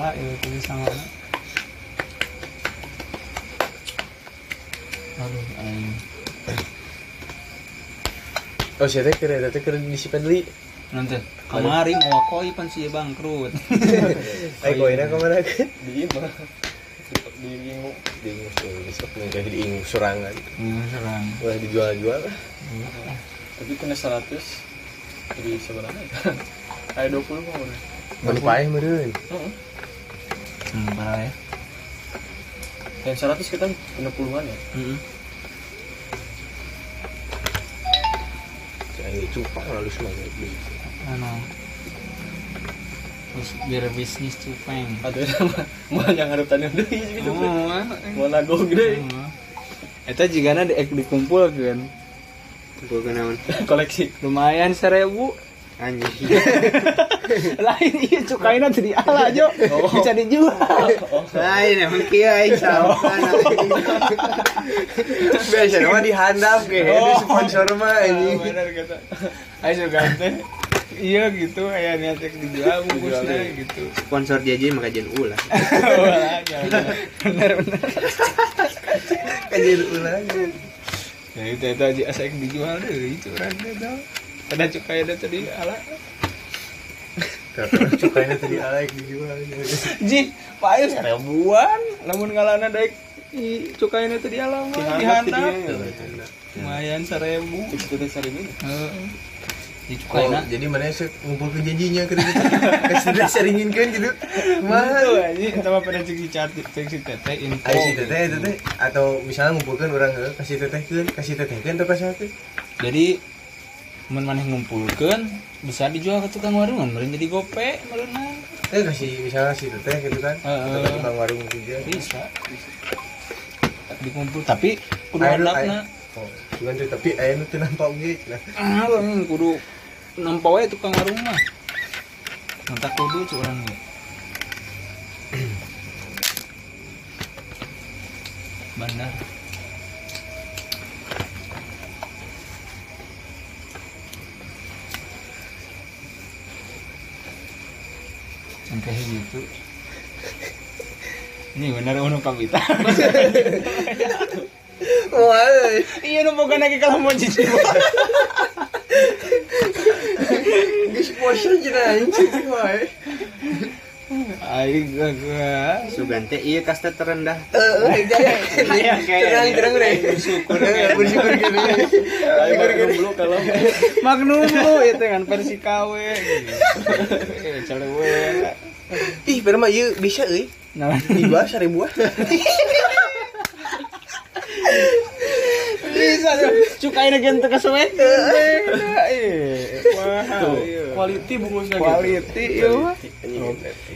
Ah, ya tulis sama. Aduh, aing. oh saya teh kira? Teh kira disimpan deui Nanti kamari mau koi pan sih bangkrut. ai koina ke mana kan di mah di ingu di ingus besok nih di ingus serangan Ini serang. boleh dijual-jual lah. Tapi kena 100 jadi sebenarnya. Kayak 20 mah udah Mani paeh meureun. Heeh. Hmm, parah ya. yang 100 kita kena puluhan ya Heeh. Ini cupang lalu semua kayak beli. Anu. Terus biar bisnis cupeng. ada nama mau yang harus tanya deh gitu Oh, mau nago gede Eta jika ada ek dikumpulkan Kumpulkan naon? koleksi lumayan seribu Anjing. lain iya cukaina tuh di ala jo Oh. bisa dijual Lain emang kia aing sampah. Biasa mah dihandap kayak Oh. itu sponsor mah anjing. benar kata ayo teh iya gitu kayak niat dijual bungkusnya gitu Sponsor jajan maka jen ulah. Wah, jangan. bener bener Kajen ulah. ya itu itu aja asal dijual deh itu orang itu ada cukai ada tadi ala cukainya tadi alaik dijual. ji payu seribuan namun ngalana daik i cukai tadi ala mah Dihandap dihandap tidinya. lumayan seribu ini Heeh. di Oh, jadi mana sih ngumpul ke janjinya ke Kasih seringin kan gitu. Mahal aja, sama pada cek si cati, cek si teteh info. Ayo si teteh itu teh atau misalnya ngumpulkan orang ke kasih teteh kan kasih teteh kan atau kasih apa? Jadi mun maneh ngumpulkeun bisa dijual ke tukang warung meureun jadi gope meureunna. Eh kasih misalnya si teteh gitu kan ke tukang warung juga. Bisa. Dikumpul tapi kudu Ayo, handapna. Oh, bukan tuh tapi ayah nu teu nampak ge. Nah, Ah, bang, kudu nampak we tukang warung mah. Mantap kudu cu urang ge. Bandar. Sampai gitu. Ini benar uno kapita. Wah, Iya nu boga lagi kalau mau cici. geus poso cenah anjing wae. Aing gak Sugante iya kasta terendah. Iya, kayak- terang terang. Bersyukur bersyukur gitu. baru dulu kalau Magnum lu itu kan versi KW celewe Ih, pada mah bisa euy. nah. Tiba seribuan. bisa aja untuk kesuwen wah iya. quality bungkusnya gitu quality iya.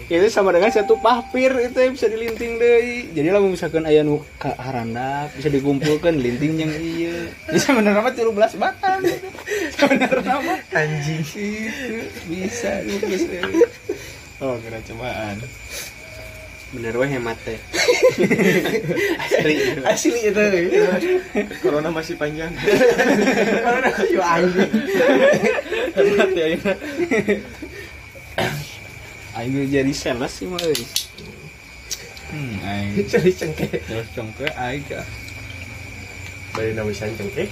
Itu sama dengan satu pahpir itu yang bisa dilinting deh. Jadi lah misalkan ayah nu ka haranda bisa dikumpulkan linting yang iya bisa bener nama 13 batang. Bener nama Anjing. itu bisa lukis oh kira cobaan Bener weh hemat teh. Asli. Asli itu. corona masih panjang Mana kasih anjing. hemat ya ini Aing jadi sales sih mah. Hmm, aing Cari cengkeh. terus cengke aing ka. Bari nama cengkeh.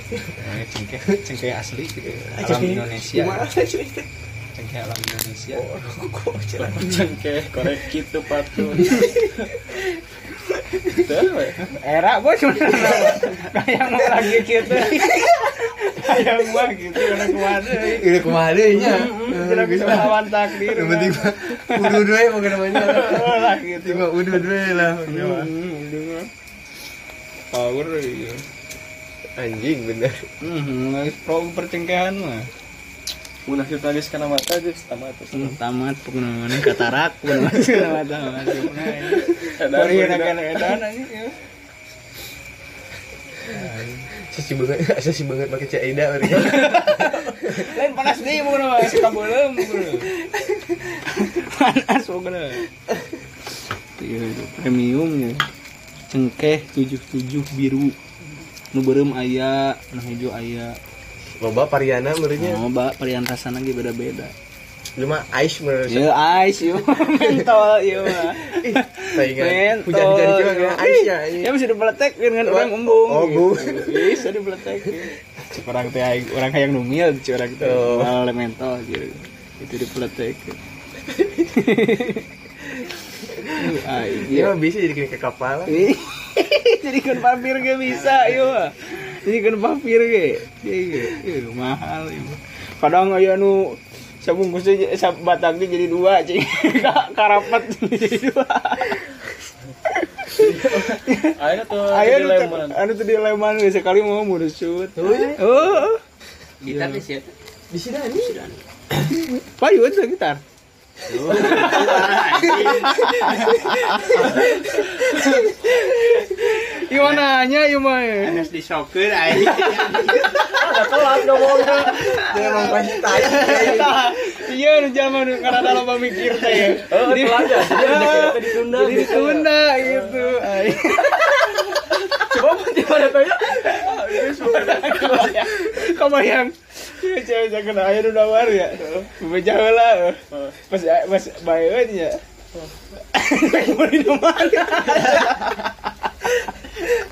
Aing cengke cengke asli gitu. Alam. Indonesia. Gimana sih? Cengke alam Indonesia. Kok jalan. cengkeh korek gitu patut Tuh, we. Era bos kayak mau lagi gitu. Kayak gua gitu kuat euy. Ini ke mana nya? Tidak bisa melawan takdir. Tiba-tiba udah dua mau namanya. Oh, lah gitu. Tiba udah dua lah. Udah mah. Power ya. Anjing bener. Hmm, pro percengkehan mah. Munah kita geus kana mata geus tamat. Hmm, tamat mana katarak pokoknya tamat tamat pokoknya Edan, Korea edan. kan ya. Sesi banget, sesi banget pakai cek Ida bari. Lain panas deh pokoknya mah suka pokoknya. Panas pokoknya. Iya, itu premiumnya. Cengkeh 77 biru. Nu beureum aya, nu hijau aya. Loba Pariana menurutnya. Oh, Mbak, varian rasana ge beda-beda. Mah ice menurut Ieu ice ieu mentol mah. Saingan hujan-hujan mah kena ice ya. Ya bisa dipeletekeun kan orang embung. Oh, embung. gitu. Bisa dipeletekeun. Cek orang teh aing- orang hayang numil cek orang teh Oh. mal mentol gitu. Itu dipeletekeun. Ah, Ieu iya. mah bisa jadi ke kapal. Jadi kan pampir gak bisa yo. Jadi kan pampir ge. Iya, iya, mahal ieu. Kadang aya nu sabungkusnya sabatagnya jadi dua cing Ka- karapat jadi dua Ayo tuh ayo nu Leman. anu tuh di leman sekali mau mau shoot oh Gitar di situ. Di sini nih. payun tuh gitar Gimana nya ieu mah? Anas disokeun aing. Ada telat ngomongnya. Dia emang pasti tai. Iya, nu jalma nu karena loba mikir teh ya. Telat ya. Jadi ditunda. Jadi ditunda gitu. Ay. Coba pada tanya. Kebayang. Ya cewek jangan aya nu nawar ya. Beja heula. Pas pas baeun ya. Mau di mana?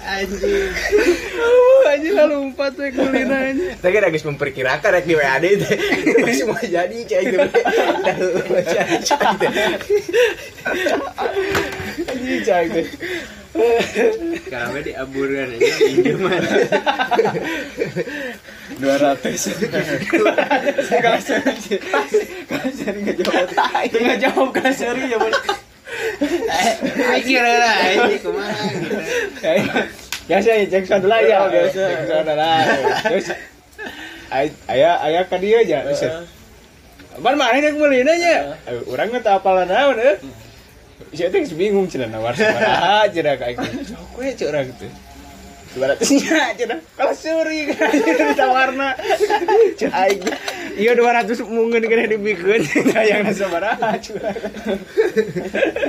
Anjing. Oh, anjing lalu empat we kulina anjing. Tapi kan agak memperkirakan rek di WAD itu. Masih mau jadi cai itu. Masih cai itu. Anjing cai teh. Kalau diaburkan aja pinjaman. 200. Kalau seri. Kalau seri enggak jawab. Tengah jawab kalau seri ya, Bang. Mikir lah ini kumaha gitu. biasa ya sound lah ya biasa. sound lah terus ay- ayah ayah ka dia aja Ban mana yang mulina nya? Urang nggak tahu apa naon eh. Saya teh geus bingung cenah nawar sabaraha cenah ka aing. Sok we cek urang teh. 200 nya cenah. Kalau suri kan ditawarna. Cek aing. Iya 200 mungkin kena dibikeun yang sabaraha curang.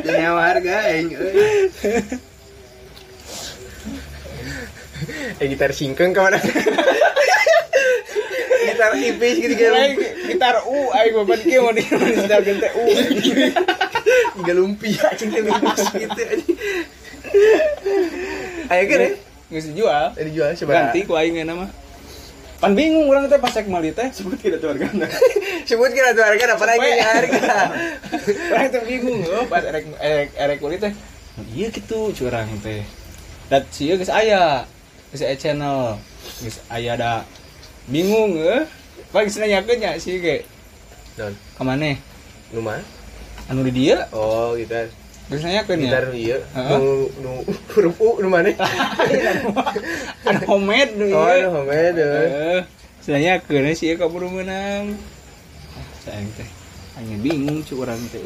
Dunia warga aing. Eh gitar singkeng ke mana? gitar tipis gitu kayak gitar U aing ban kieu mau di gitar gente U. teh lumpia gitu. Ayo kan ya? Geus dijual. Tadi jual coba. Ganti ku aing nama. Pan bingung urang teh pas mali teh sebut kita tuh hargana. Sebut kira tuh harga apa lagi harga. Urang teh bingung oh pas erek erek erek kulit teh. Iya gitu curang teh. Dat sieu geus aya. Geus aya channel. Geus aya da bingung eh. Pak geus nanyakeun nya si ge. Non, Ka maneh? nu mah? Anu di dieu Oh, gitar. Nanyakeun Gitar ya. Heeh. Nu nu huruf U nu mana? Anu homemade nu Oh, ieu. nu homemade. Eh, saya kena sih kabur menang. Sayang teh, hanya bingung cu orang teh.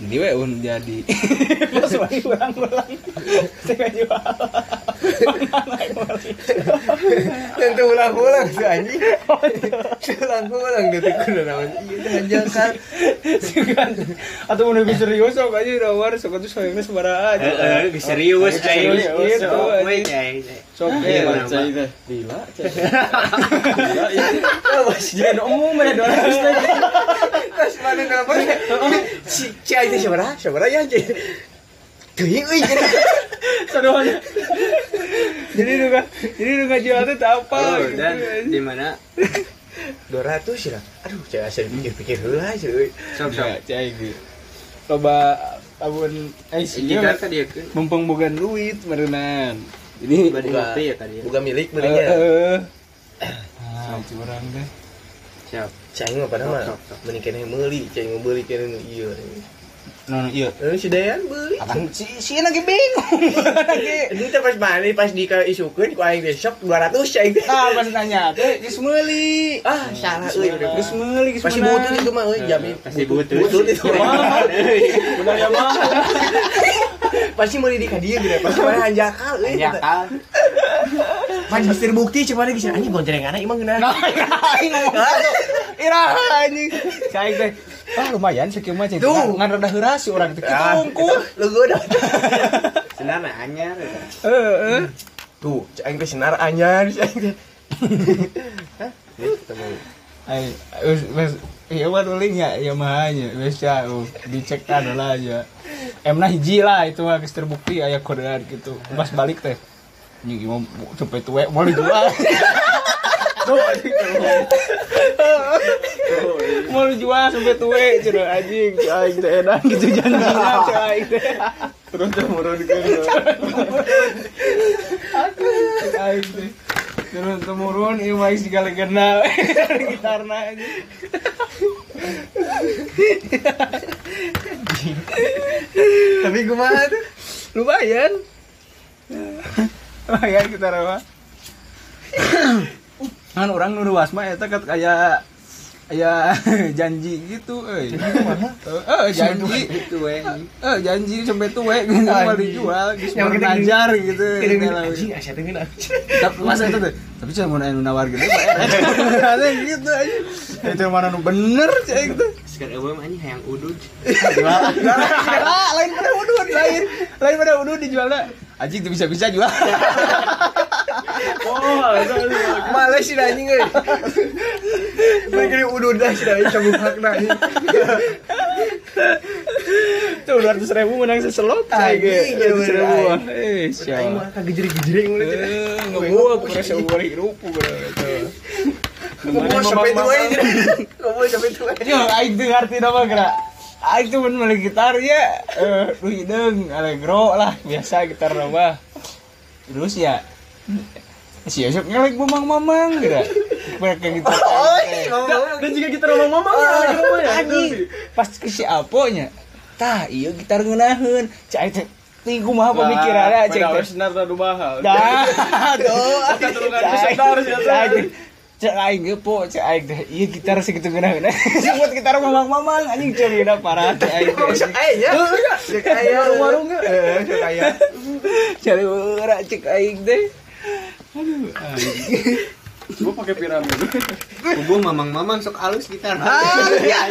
Eh. Jadi we un jadi. Pas lagi ulang ulang. Saya jual. Dan tuh ulang-ulang tuh anjing. Ulang-ulang gitu kudu naon. Iya kan. Atau mau lebih serius sok aja rawar sok itu sayangnya sembarang aja. Heeh, geus serius aing. Serius, gitu, Sok cai. Iya, eh. Cai teh. Gila. cai. Gila. iya. Jangan umum ya 200 lagi. Pas mana kenapa? Si Cai itu siapa? Siapa ya anjing? Teuing euy. Sadohanya. Jadi lu kan, jadi lu nggak jual itu apa? Oh, gitu, dan di mana? 200 ya. Aduh, cai asal pikir-pikir heula cuy. Sok sok. Enggak, cai gitu. Loba tahun eh sih mumpung bukan duit merenan. Ini Badi Buka, ngopi ya tadi. ya? buka milik belinya. eh. Ah, curang deh. Siap. Cai mah mending meuli, cai mau beli nu ieu. No, no, iya. Lalu si Dayan beli. Akan si si lagi bingung. lagi. Teh pas mana pas di isukeun ku aing teh sok 200 cai teh. Ah, pas nanya, teh geus meuli. Ah, salah euy. Geus meuli, geus Pasti butut itu mah euy, jamin. Pasti butut. Butut itu. Mahal. Benar ya mahal. Pasti meuli di ka dieu gitu. Pasti mana hanjakal euy. Jakal. Pan geus terbukti lagi sih anjing goncengana imah geuna. Nah. Iraha anjing. Cai teh. Ah, lumayan sekieu mah. Tuh. Ngan rada heura si urang teh. Ah, Kitungkul. Lu goda. Senana anyar. Heeh. Tuh, aing teh senar anyar aing teh. Hah? Nih, ketemu. Ay, wes wes iya mah nuling ya, iya mah aja, wes ya, dicek adalah aja. Emna hiji lah itu mah geus terbukti aya kodean gitu. Pas balik teh. Ini mau sampai tuwe mau dijual. mau dijual sampai tuwe cenah anjing, aing teh edan gitu aing teh. terus temurunkeun Aing teh. Turun temurun ieu mah segala kenal gitarna anjing. Tapi kumaha tuh? lumayan lumayan kita mah kan orang nu ruas mah eta kat kayak kayak janji gitu euy. Eh janji. Itu we. eh janji sampai tuwe gitu mau dijual Yang mau ngajar gitu ngeunah. tapi masa itu tuh tapi cuma mau anu nawar pak ada gitu aja itu mana nu bener cek gitu. Sekarang mah anjing hayang udud. lain pada udud lain. Lain pada udud dijualnya anjing tuh bisa bisa jual oh Males sih anjing euy. Mereka ini udah dah sih anjing cabut hakna anjing. tuh dua ratus ribu menang seselop Anjing, dua ratus ribu eh siapa mah mulai hidup Ngomong sampai tua aja. Ngomong sampai tua. Yo, aing nama gerak. Aing tuh gitar ya, eh allegro lah, biasa gitar nama. Terus ya si esok ngelek mamang-mamang gitar. Oh, aing teh. ngomong. dan jika kita ngomong mama Anjing, pas ke si aponya. Tah, iya gitar ngeunaheun. Cai teh Ting kumaha pemikirannya cek teh. senar tadu mahal Dah, teh. Cek aing ge po, cek aing teh. Iya gitar segitu geuna-geuna. Sebut gitar mamang-mamang anjing cerita parah teh aing teh. Ayo ya. Cek aya warung ge. Eh, cek aya. Cari ora cek aing teh. Gua pakai piramid Kubu mamang-mamang sok alus gitar. Ya,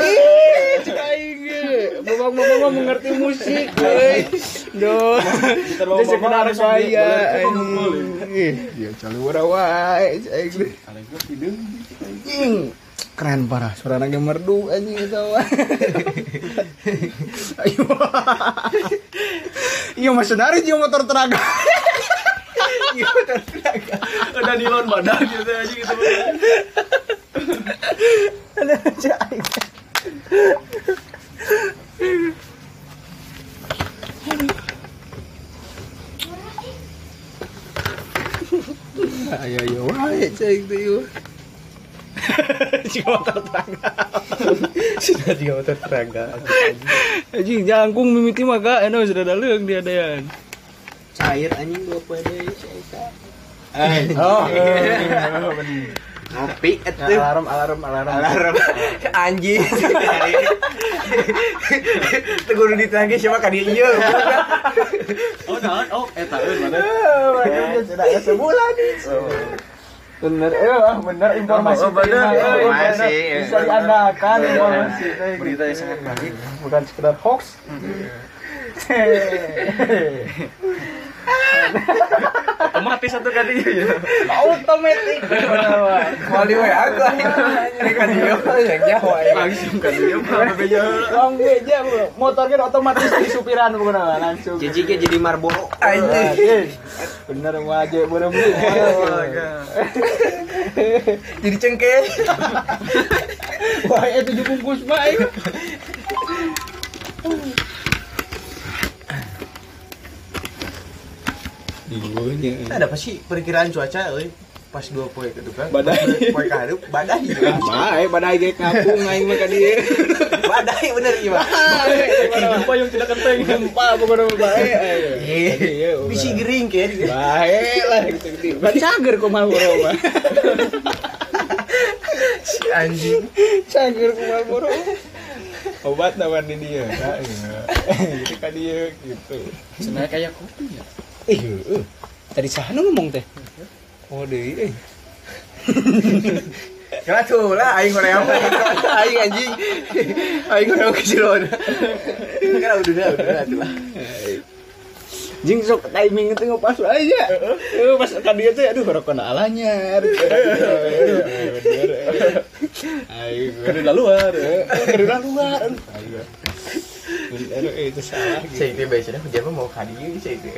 ih, cek aing ge. Mamang-mamang mah mengerti musik, euy. Duh. Gitar Dia sekedar saya. Ih, dia cari ora wae aing ada Anjing. Keren parah, suara anaknya merdu anjing itu. Ayo. Iya mas senari jiwa motor teraga. Ada nilon badan gitu aja gitu Ada cai. Ayo ayo wae cek itu yuk. Jiwa motor teraga. Sudah tiga motor. Anjing jangkung mimiti mah kak, enak sudah dalang dia ada Cair anjing dua poe deui saya. Oh, Ngopi atuh. alarm alarm alarm. Alarm. Anjing. Tegur di tangga siapa kan dia iya. oh nah oh eta euy mana sudah ya sebulan bener eh bener informasi Oh, bener, terima, eh, informasi, bener. eh. bisa diandalkan informasi berita yang sangat baik bukan sekedar hoax otomatis satu kali ya. Otomatis Wali we aku. Ini kan dia yang Jawa. langsung kan dia beja Long beja motornya otomatis di supiran bukan langsung. Cici ge jadi. Anjing. bener wajib bener bener Jadi cengkeh. wah itu dibungkus baik Ada apa sih perkiraan cuaca euy? Pas dua poe ke tukang. Badai. Poe ka hareup badai. baik badai ge kapung aing mah ka dieu Badai bener ieu mah. gempa yang tidak kenteng gempa pokoknya baik Iya. Bisi gering ke. baik lah gitu gitu ban cager kok mah Si anjing. cager kok mah boro obat nawan di dia Nah, iya. gitu kan dia gitu sebenarnya kayak kopi ya ih eh, tadi sahana ngomong teh oh deh eh tuh lah aing hoream. Aing anjing. Aing hoream ke Cilon. Kan udah udah udah lah. Jing sok timing itu pas aja. Eh pas ka dia teh aduh rokok na alanya. Ayo, Dari luar. Kerja luar. Eh, itu salah. gitu. Saya itu biasanya dia mau kadieu saya itu.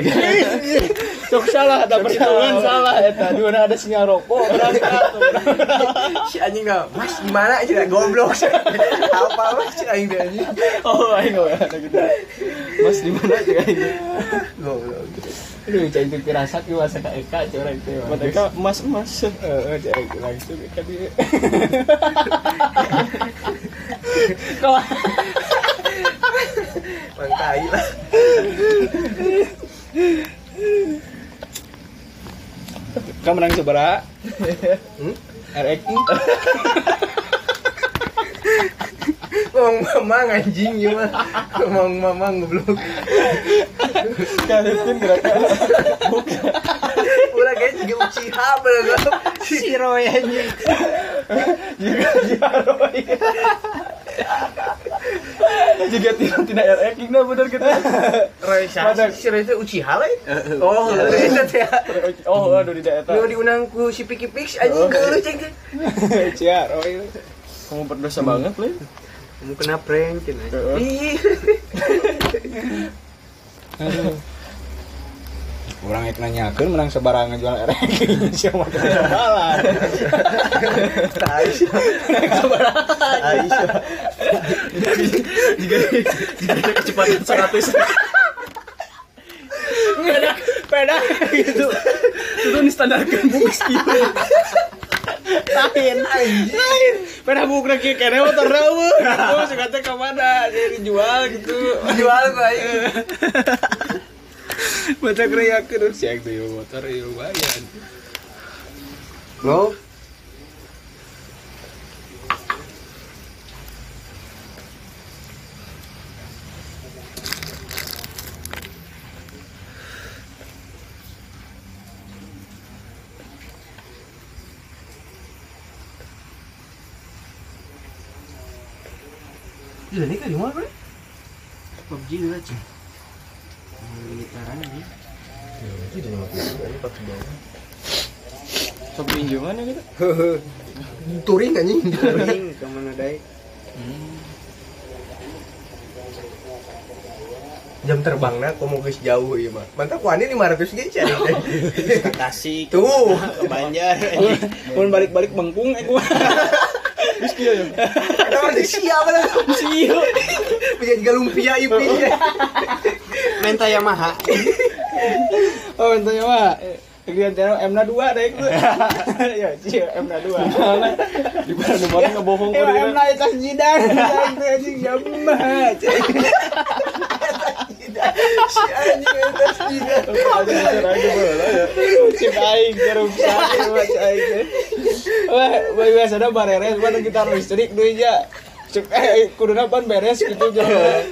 Sok salah, ada perhitungan salah. Eta dua ada sinyal rokok berangkat. Si anjing enggak, Mas gimana aja goblok. Apa mas si anjing anjing. Oh, ada gitu. Mas di mana tuh ayo? Goblok. Aduh, cai itu pirasat ki masa ka Eka curang teh. Mereka emas emas. Heeh, cai langsung ka dia. Kau Mangkai lah. kamu menang seberapa? Hmm? RX Ngomong mamang anjing ya mah. Ngomong mamang goblok. Kalipin gerakan. Ulah kayak juga Uchiha bener si Roy anjing. Jika tidak tidak RX nah bener gitu. Roy Roy itu Uchiha lah. Oh, itu teh. Oh, aduh di daerah. Lu diundang ku si Piki Pix anjing ceng teh. Cia Roy. Kamu berdosa banget, Le. Kamu kena prank cina. Ih. Aduh. Orang itu nanyakan menang sebarang ngejual RX siapa tuh jualan Aisyah. Aisyah. Jika jika ada kecepatan 100 peda peda gitu itu nih standarkan bungkus kilo. lain lain peda buk lagi kene motor dawa oh sekatnya ke mana jadi dijual gitu. Jual ku aing. baca kreak terus ya itu motor ya lumayan. Lo Iya, ini di mana, Bre? PUBG dulu aja. Gitaran aja. Itu di mana? Ini pas bawah. Sok pinjaman ya gitu. Touring anjing. Touring ke mana dai? Jam terbangnya kok mau geus jauh ieu mah. Mantap wani 500 ge cari. Kasih Tuh. ke Banjar. mau balik-balik bengkung eh kia ya. Mah teh siapa lah. sih Bisa juga lumpia ipi. Menta Yamaha. oh entahnya mah Kegiatan channel M na dua deh itu ya cie M na dua Di mana nomornya ngebohong Eh, kok dia. M na itu jidan itu anjing jambah Si anjing aja boleh ya. Cip aing keruk saya mas aing. Wah, wah biasa ada bareres mana gitar listrik deui ja. Cuk eh kuduna pan beres gitu jalan.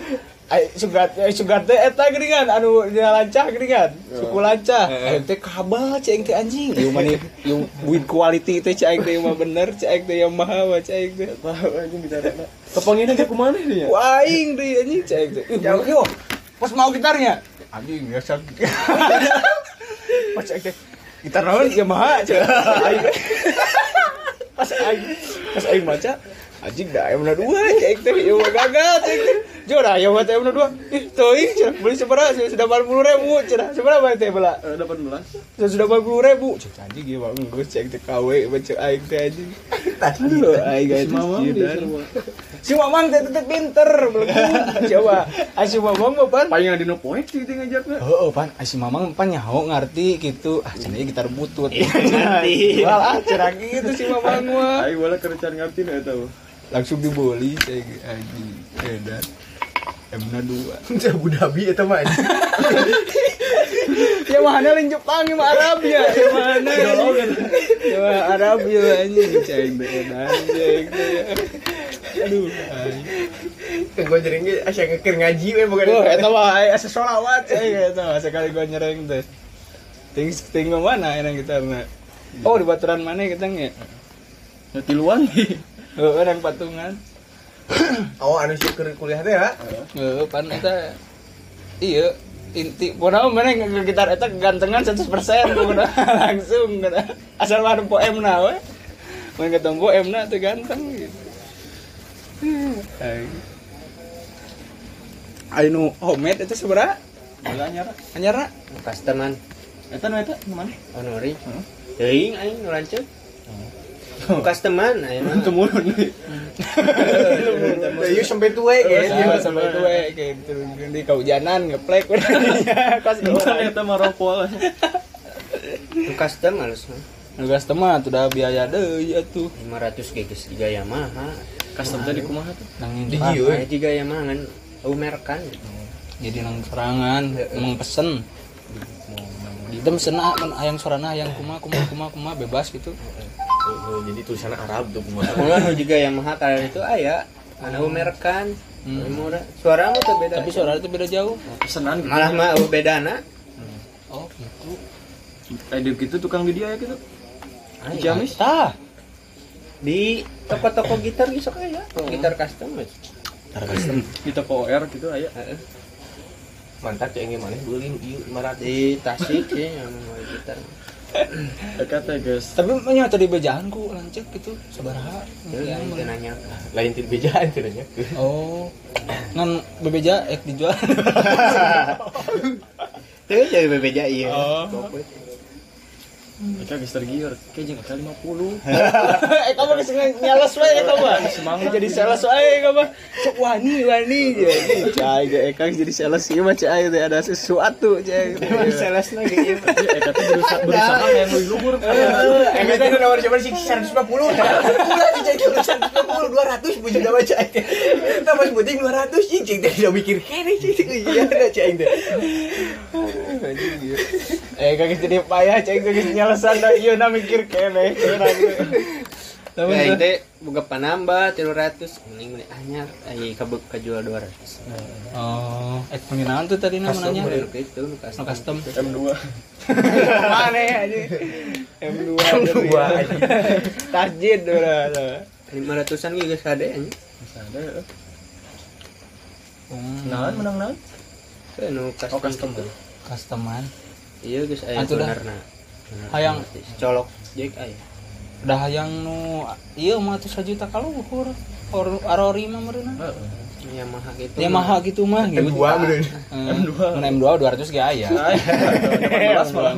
Sugat sugat teh eta geuningan anu dina lancah geuningan. Suku lancah. Aing teh kabah cing teh anjing. Ieu mah nih ieu win quality teh cing teh mah bener cing teh yang maha mah cing teh. Tahu aja bicara. Kepengennya dia ke mana dia? Wah aing deui anjing cing teh. Ih, Jauh. yo. Pas mau gitarnya. Anjing biasa. Pas cing teh gitar naon Yamaha cing. Aing pas aing pas aing baca anjing dah yang dua cek teh ieu mah gagal cek teh jora yang mah teh yang dua ih teuing cenah beli sabaraha sudah 80 ribu cenah sabaraha teh bela Eh, 18. sudah 80 ribu cek anjing ieu mah geus cek teh kawe baca aing teh anjing aduh aing Mamang di jidan. semua. si mamang teh teh pinter coba ah si mamang mah pan Paling ada no poek sih dia ngajaknya. Oh, pan, ah, si mamang pan nyaho ngerti gitu. Ah, cenah gitar butut. ngerti. Wah, ah, cenah gitu si mamang mah. Ayo wala kerecan ngerti nih tahu. Langsung diboli saya anjing edan M-na dua. Itu Abu Dhabi eta mah ya mana lain Jepang ya mah Arab ya ya mana? Ya mah Arab ya anjing? Edan ceng deh aduh Kan gua jering ge asa ngekir ngaji we bukan. Wah, eta mah asa sholawat ceng eta mah sekali gua nyereng teh. Ting ting mana enak kita mah? Oh di baturan mana kita nge? Ya tiluan Oh, orang patungan. Oh, anu sih keur kuliah teh ya. Heeh, pan eta iya inti pokoknya mana yang gitar eta kegantengan 100% pokoknya langsung kata asal mana po M na we main ketemu M na tuh ganteng gitu Ay. Ayo homemade itu seberapa? Bola nyara. Anyara? customan Eta nu eta nu mana? honori Heeh. teuing aing nu lanceuk mah Itu mulu nih. Teu sampai tuwe Iya, sampai itu we kayak gitu di kehujanan ngeplek kos Bukan eta mah ropol. Nu custom halus mah Nugas teman tuh udah biaya deh ya tuh. 500 ge geus juga Yamaha Custom tadi kumaha tuh? Nang di jieu juga Yamaha kan umerkan jadi nang serangan emang pesen. Gitu pesen ah mun hayang sorana hayang kuma kuma kuma kuma bebas gitu. Oh, jadi tulisannya Arab tuh nu juga Yamaha kalian itu aya anu umerkan murah suara mah tuh beda Tapi suara itu beda jauh. Pesenan gitu. malah mah uh, bedana Oh gitu. Kayak gitu tukang di dia ya gitu. Ay, Jamis. Tah. di toko-toko gitar gitu aya gitar custom wes. Di toko OR gitu aya. Heeh. Mantap cek mana beli ieu 500. di Tasik sih yang mau gitar Teh guys. Tapi nya tadi bejaan ku lancet gitu sabaraha. Teu aing teu nanya Lain ti bejaan teh nya. Oh. Ngan bebeja ek dijual. teu jadi bebeja ieu Oh. Eka geus tergiur. Kayak jeung eka 50. eh kamu geus nyales wae eta mah. Semangat. Jadi sales wae kamu. Sok wani wani jadi. Cai ge eka jadi sales ieu mah cai teh ada sesuatu cai. sales lagi ieu Ya, Eka tuh berusaha berusaha kayak nu luhur. Emang tadi nomor coba sih 150 Pula sih jadi 150 200 puji nama cai Tambah sebuting 200 Cing cing teh udah mikir kene cing Iya ada cai teh Eh kagak jadi payah cai geus nyalesan da ieu na mikir kene. Tapi Aing teh buka panambah 300 Mending beli anyar Aing kabek kejual 200 Oh, eh penginahan tuh tadi namanya. Custom itu nu No custom custom. M2. Mana ya aja? M2. M2 Tajid udah. 500an ge geus kade anjing Bisa ada. ya. Hmm, Naon menang naon? Nu custom Oh, custom gitu. customan. Iya geus aya Atuh dah. Hayang. colok jek aya Udah hayang nu iya mah tuh sajuta kaluhur. Or arori mah meureunna. Heeh. Yamaha gitu Yamaha gitu mah gitu. M2 bener M2. Mun M2 200 ge aya. Aya. 18 malah.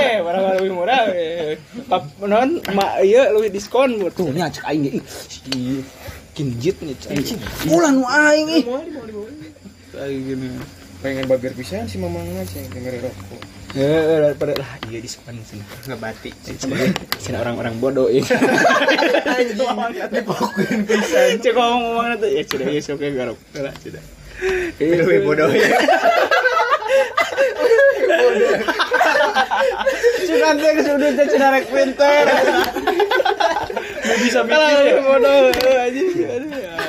Eh, barang lebih murah. eh. Pap non mak ieu leuwih diskon tuh nya cek aing ge. Kinjit nih cek. Ulah nu aing ih. Aing gini. Pengen bager pisan si mamangna sih denger rokok. Ya, daripada lah iya diskon sini. ngebati Sini orang-orang bodoh ini. Dipokuin pisan. Cek ngomong ngomong tuh ya sudah ya sok garap. Lah sudah. Ini lebih bodoh ya Cuma teh kesudut teh cenah rek pinter. Bisa mikir ya. bodoh aja.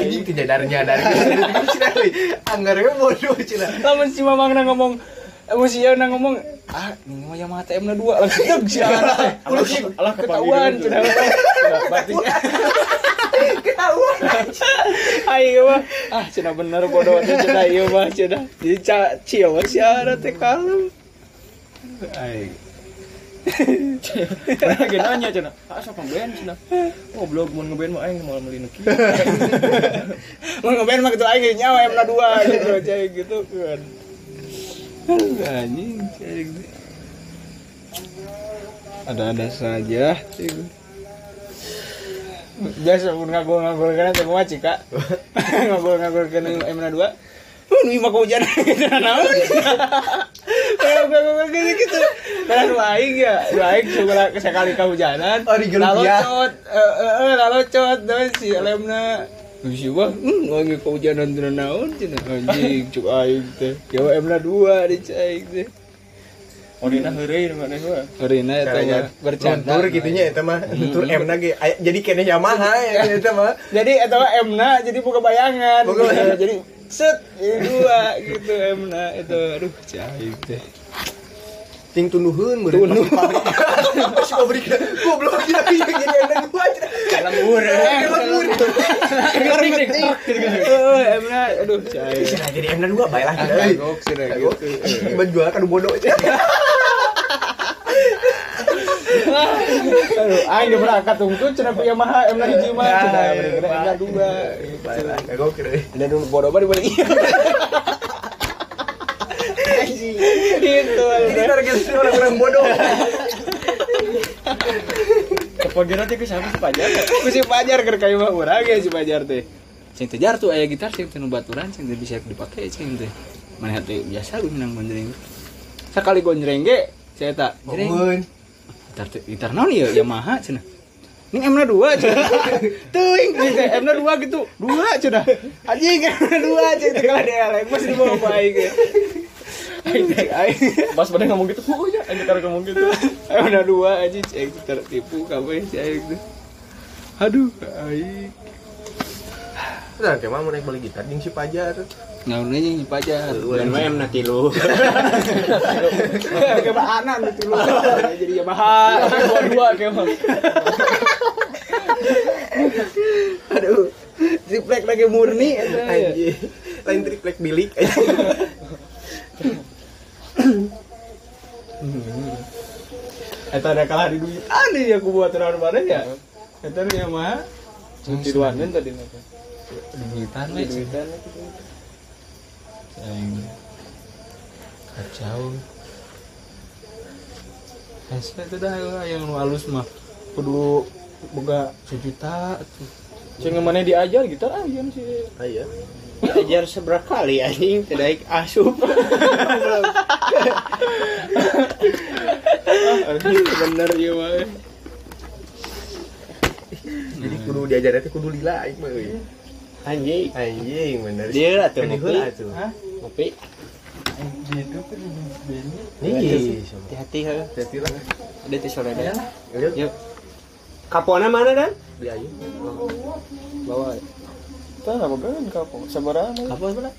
Ini kejadarnya dari Anggarnya bodoh cina Lamun si mamangna ngomong Emosi na ngomong ah ini mah Yamaha TM na dua. Langsung deg si anak Allah Allah ketahuan berarti Ketahuan ayo mah. Ah cenah bener bodoh teh cenah ieu mah cenah jadi cio mah si anak teh kalem. Ayo Lagi nanya cenah. Ah sok ngeband cenah. Goblok mun ngeband mah aing mau meuli nu kieu. mau ngeband mah gitu aing nyawa M na dua gitu cai gitu kan anjing ada-ada saja biasa pun ngagul-ngagul kena teh kumaha cika ngagul-ngagul kena M na dua nu imah hujan gitu naon. Kayak gue gitu gitu. Karena nu aing ya, nu aing segala sekali kehujanan. Oh, di lalu ya? cot, eh eh lalu cot dan si lemna Wah, hmm, lagi kehujanan tuh naon cina anjing cuk aing teh. Jawa M na dua di cai teh. Orina heureuy mana gua. Karena eta mah bercanda. Luntur gitunya itu mah Luntur M lagi Ay- Jadi kene Yamaha ya itu mah Jadi eta mah M na jadi buka bayangan. Buka gitu. bayangan. Jadi set dua gitu M na itu aduh cai teh. Ting tunduhun meureun. Masih pabrik. Goblok ya jadi aja. eh emna aduh cai. Jadi emna dua bae lah. kagok sih gitu kan bodoh. aja. aduh aing berangkat tunggu cenah punya maha emna hiji mah cenah emna dua. Bae lah kagok kira. dan dulu bodoh banget dibalik gitu Ini target orang-orang bodoh. Kepagiran teh ke siapa sih pajar? Ku si Pajar keur kayu mah urang ya si Pajar teh. Cing teh jar tuh aya gitar cing teh nu baturan cing teh bisa dipake cing teh. Mana teh biasa lu menang gonjreng. Sakali gonjreng ge saya tak jreng. Gitar teh gitar naon ya Yamaha cenah. Ini M-na dua cenah. Teuing ini teh M-na dua gitu. Dua cenah. Anjing M-na dua cing teh kalau ada masih di bawah baik. Pas pada ngomong gitu, oh ya, aja kalau ngomong gitu. M-na dua anjing cing tertipu kabeh si aing teh. Aduh, aing. Nah, kayak mau naik beli gitar jeung si Pajar. Ngaurnya yang pacar. Dan mah emna tilu. Kayak anak gitu loh. Jadi Yamaha. Dua-dua kayak mah. Aduh. Triplek lagi murni. Lain triplek bilik. Eta ada kalah di duit. Aneh ya aku buat terlalu mana ya. Eta nu Yamaha. Tiduanan tadi nanti. Duitan we. Duitan Aing. Kacau. Hese itu dah yang nu halus mah. Kudu boga sejuta tuh. Cing mana diajar gitar ah ieu sih. Aya. Ajar seberapa kali anjing tidak asup. Anjing bener ieu mah. Jadi kudu diajar teh kudu lila aing mah euy. Anjing. Anjing bener. Dia atuh Kan ngopi. heula atuh. Ngopi. Nih. Hati-hati ha. Hati lah. Ada teh sore dah. Yuk. Kapona mana dan? Beli aja. Bawa. Tah apa kan kapok? Sabaraha mah. Kapon mana?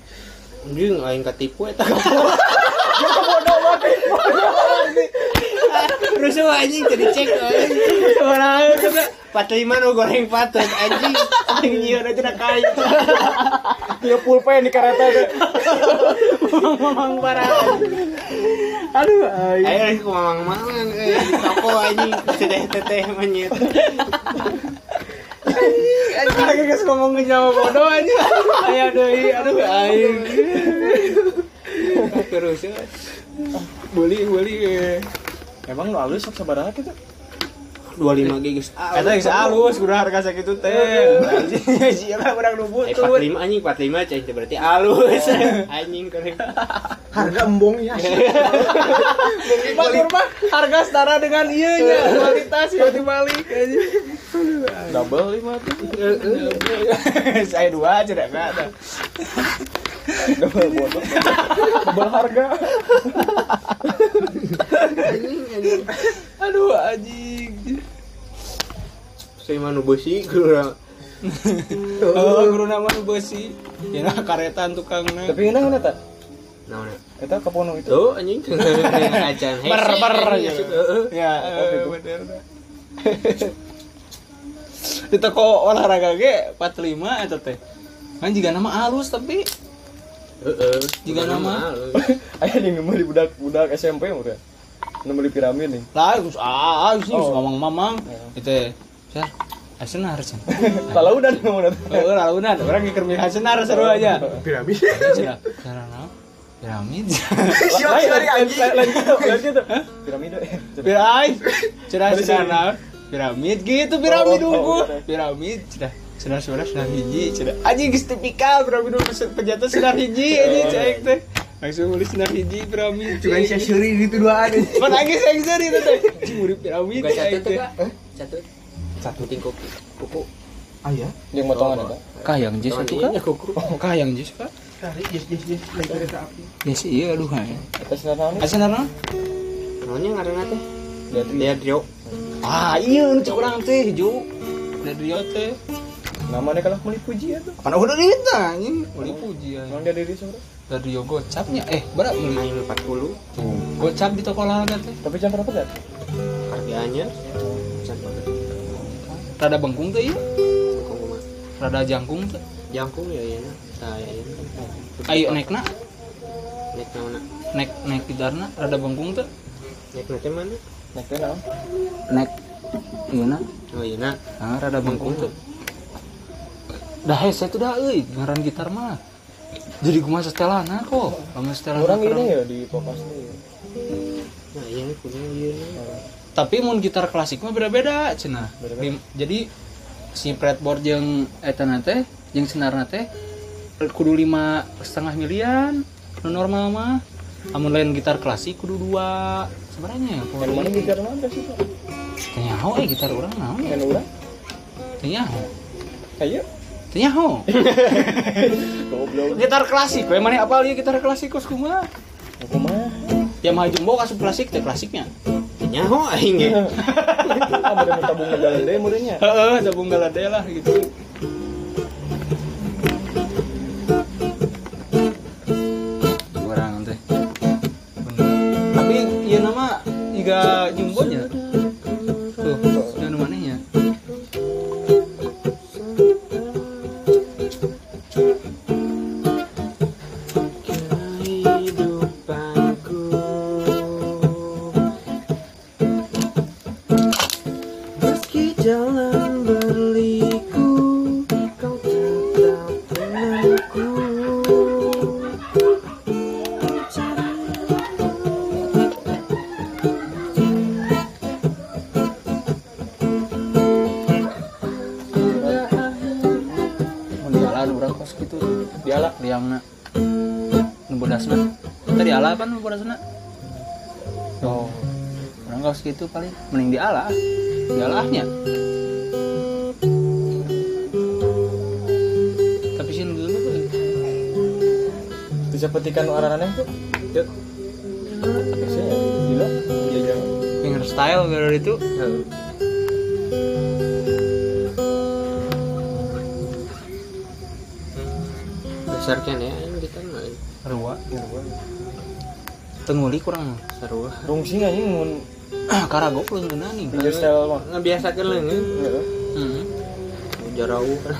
Anjing aing katipu eta. Rusuh anjing jadi cek kata 45 nu goreng patut anjing. Anjing nyieun aja na kayu. Ieu pulpen di kareta teh. Mamang parah. Aduh. Ayo ku mamang-mamang di toko anjing sedeh teteh manyet. Anjing lagi geus ngomong nyawa bodoh aja. Aya deui, aduh aing. Terus ya. Beli, beli. Emang lu alus sok sabaraha kita? 25 gigs. Eta geus alus kudu harga sakitu teh. Anjing sia urang nu Eh butut. 45 anjing 45 cai itu berarti alus. Anjing korek. Harga embong ya. Batur mah harga setara dengan ieu nya, kualitas ya dibalik anjing. Double lima tuh. Saya dua aja dah enggak ada. Double bodoh. Double harga. Aduh anjing. Saya manu besi kurang. Oh, guru nama besi. Ya nah karetan tukangna. Tapi enak mana tak? Nah. Eta kapono itu. Tuh anjing ber Hese, gitu. heeh. Ya, eh, bener. Di toko olahraga ge 45 eta teh. Kan juga nama alus tapi Heeh. Jika nama. Aya yang nemu di budak-budak SMP udah. Nemu di piramid nih. lah gus ah sih Oh. ngomong mamang itu ya Hasenar sih. Kalau udah nemu udah. Oh, launan orang keur milih Hasenar seru aja. Piramid. Naon? Piramid. Siapa dari anjing? Lain gitu, lain gitu. Piramida. Piramid. Cenah naon? Piramid gitu piramid Oh, oh, unggul. oh, oh. Piramid cenah. Cenah suara cenah hiji cenah. Anjing geus tipikal piramid unggul penjata cenah hiji anjing cek teh. Langsung nulis cenah hiji piramid. Cuma saya seri di tuduhan. Pan lagi sengser itu teh. Urip piramid. Satu tuh. Satu. Satu tingkuk. Kuku. Ayah. Yang motongan eta. Kayang jis itu Iya, kan? kuku. Oh, kayang jis kan? Yes yes yes naik kereta api. Sih iya aduh hai. Eta sinar naon? Hasenar naon? Namanya ngaranna teh. Lihat Lihat Rio. Ah iya nu cek urang teh hiju. Da dia teh. namanya kalau beli puji ya tuh Apa udah kita anjing? Beli puji ya. emang dia diri sebenarnya Dari yo gocapnya eh berapa beli? main 40 Gocap di toko olahraga teh. tapi jam berapa kan harganya sampai Rada bengkung teh kok mah Rada jangkung teh. jangkung ya ya saya ini Ayo naikna, naik mana naik naik gitarna rada bengkung teh. naik nanti mana naik ke naon Naik iya na. oh iya nak Ah, rada bengkung tuh. Dah hese tuh dah euy, ngaran gitar mah. Jadi kumaha setelana kok. Lamun setelana. orang ini ya di pokas nih nah iya nih punya iya Tapi mun gitar klasik mah beda-beda cenah. Jadi si fretboard jeung eta na teh jeung senarna teh kudu lima setengah milian nu normal mah amun lain gitar klasik kudu dua. Sebenarnya yang mana gitar mana sih pak? Tanya ho eh gitar orang naon ya yang orang? Tanya ho. Kayak tanya ho. Gitar klasik we mana apal ieu gitar klasik kos kumaha aku mah. Ya mah jumbo kasih klasik teh klasiknya. Nyaho aing. Ya ah bener tabung jalan deh muridnya heeh tabung galade lah gitu nama dialah liangna nu bodasna tadi dialah kan nu bodasna oh. Orang kos gitu paling mending dialah dialahnya. Tapi sih dulu tuh bisa petikan arahannya tuh ya biasanya gila. Dia jangan finger style gara itu besarkan ya aing kita main Rua. Tenguli kurang. sarua rungsing aja mun Karagok lu ngena nih. fingerstyle mah leungit Heeh. Hmm. jarau kan